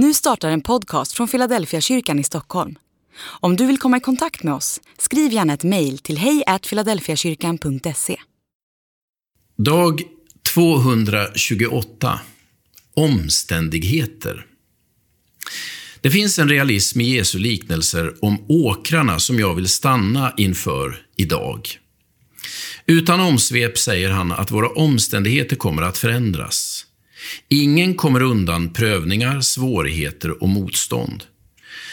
Nu startar en podcast från Philadelphia kyrkan i Stockholm. Om du vill komma i kontakt med oss, skriv gärna ett mejl till hejfiladelfiakyrkan.se. Dag 228. Omständigheter. Det finns en realism i Jesu liknelser om åkrarna som jag vill stanna inför idag. Utan omsvep säger han att våra omständigheter kommer att förändras. Ingen kommer undan prövningar, svårigheter och motstånd.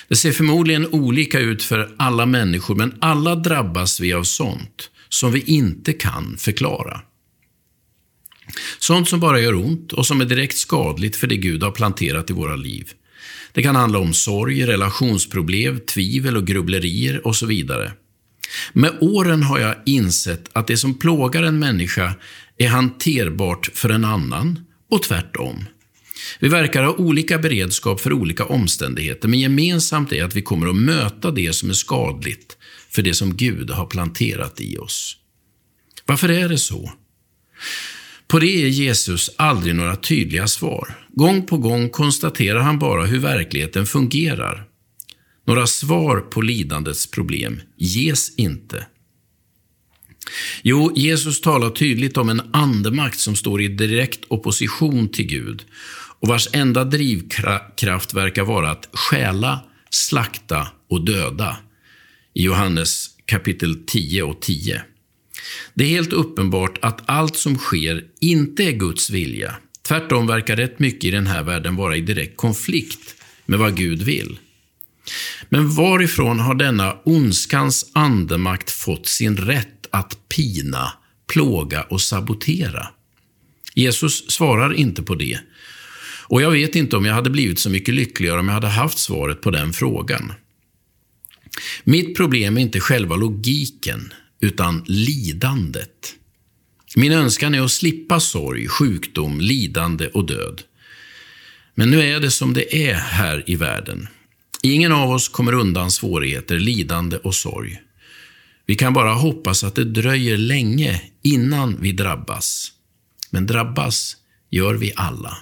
Det ser förmodligen olika ut för alla människor, men alla drabbas vi av sånt som vi inte kan förklara. Sånt som bara gör ont och som är direkt skadligt för det Gud har planterat i våra liv. Det kan handla om sorg, relationsproblem, tvivel och grubblerier och så vidare. Med åren har jag insett att det som plågar en människa är hanterbart för en annan och tvärtom. Vi verkar ha olika beredskap för olika omständigheter, men gemensamt är att vi kommer att möta det som är skadligt för det som Gud har planterat i oss. Varför är det så? På det ger Jesus aldrig några tydliga svar. Gång på gång konstaterar han bara hur verkligheten fungerar. Några svar på lidandets problem ges inte. Jo, Jesus talar tydligt om en andemakt som står i direkt opposition till Gud och vars enda drivkraft verkar vara att stjäla, slakta och döda. I Johannes kapitel 10 och 10. Det är helt uppenbart att allt som sker inte är Guds vilja. Tvärtom verkar rätt mycket i den här världen vara i direkt konflikt med vad Gud vill. Men varifrån har denna ondskans andemakt fått sin rätt att pina, plåga och sabotera? Jesus svarar inte på det. Och jag vet inte om jag hade blivit så mycket lyckligare om jag hade haft svaret på den frågan. Mitt problem är inte själva logiken, utan lidandet. Min önskan är att slippa sorg, sjukdom, lidande och död. Men nu är det som det är här i världen. Ingen av oss kommer undan svårigheter, lidande och sorg. Vi kan bara hoppas att det dröjer länge innan vi drabbas. Men drabbas gör vi alla.